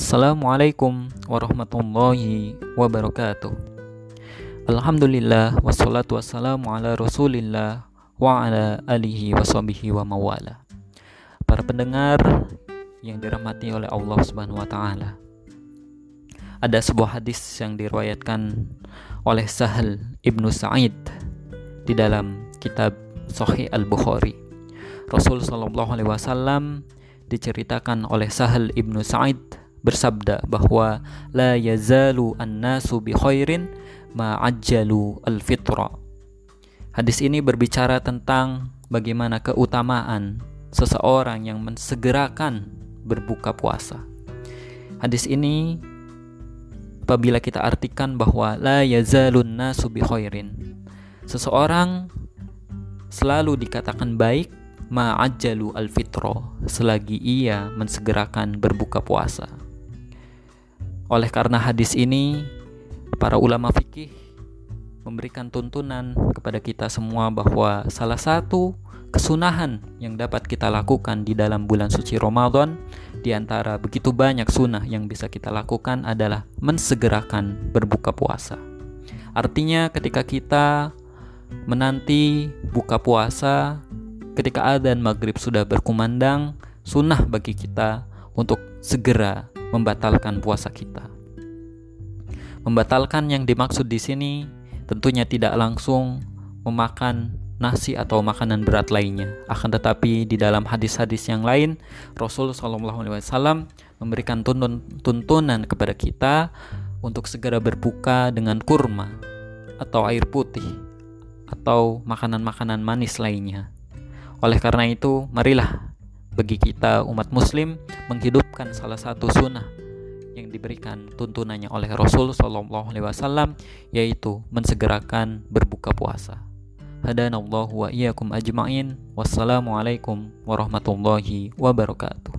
Assalamualaikum warahmatullahi wabarakatuh. Alhamdulillah wassalatu wassalamu ala rasulillah wa ala alihi washabihi wa mawala. Para pendengar yang dirahmati oleh Allah subhanahu wa ta'ala. Ada sebuah hadis yang diriwayatkan oleh Sahal ibnu Sa'id Di dalam kitab Sahih al-Bukhari. Rasul Shallallahu Alaihi Wasallam diceritakan oleh Sahal ibnu Sa'id bersabda bahwa la yazalu an-nasu bi khairin ma'ajjalu al-fitra. Hadis ini berbicara tentang bagaimana keutamaan seseorang yang mensegerakan berbuka puasa. Hadis ini apabila kita artikan bahwa la yazalun nasu bi khairin. Seseorang selalu dikatakan baik ma'ajjalu al-fitro selagi ia mensegerakan berbuka puasa. Oleh karena hadis ini, para ulama fikih memberikan tuntunan kepada kita semua bahwa salah satu kesunahan yang dapat kita lakukan di dalam bulan suci Ramadan di antara begitu banyak sunnah yang bisa kita lakukan adalah mensegerakan berbuka puasa. Artinya ketika kita menanti buka puasa, ketika adzan maghrib sudah berkumandang, sunnah bagi kita untuk segera membatalkan puasa kita. Membatalkan yang dimaksud di sini tentunya tidak langsung memakan nasi atau makanan berat lainnya. Akan tetapi di dalam hadis-hadis yang lain, Rasul Shallallahu Alaihi Wasallam memberikan tuntun, tuntunan kepada kita untuk segera berbuka dengan kurma atau air putih atau makanan-makanan manis lainnya. Oleh karena itu, marilah bagi kita umat muslim menghidupkan salah satu sunnah yang diberikan tuntunannya oleh Rasul Shallallahu Alaihi Wasallam yaitu mensegerakan berbuka puasa. Hadanallahu wa iyyakum ajma'in. Wassalamualaikum warahmatullahi wabarakatuh.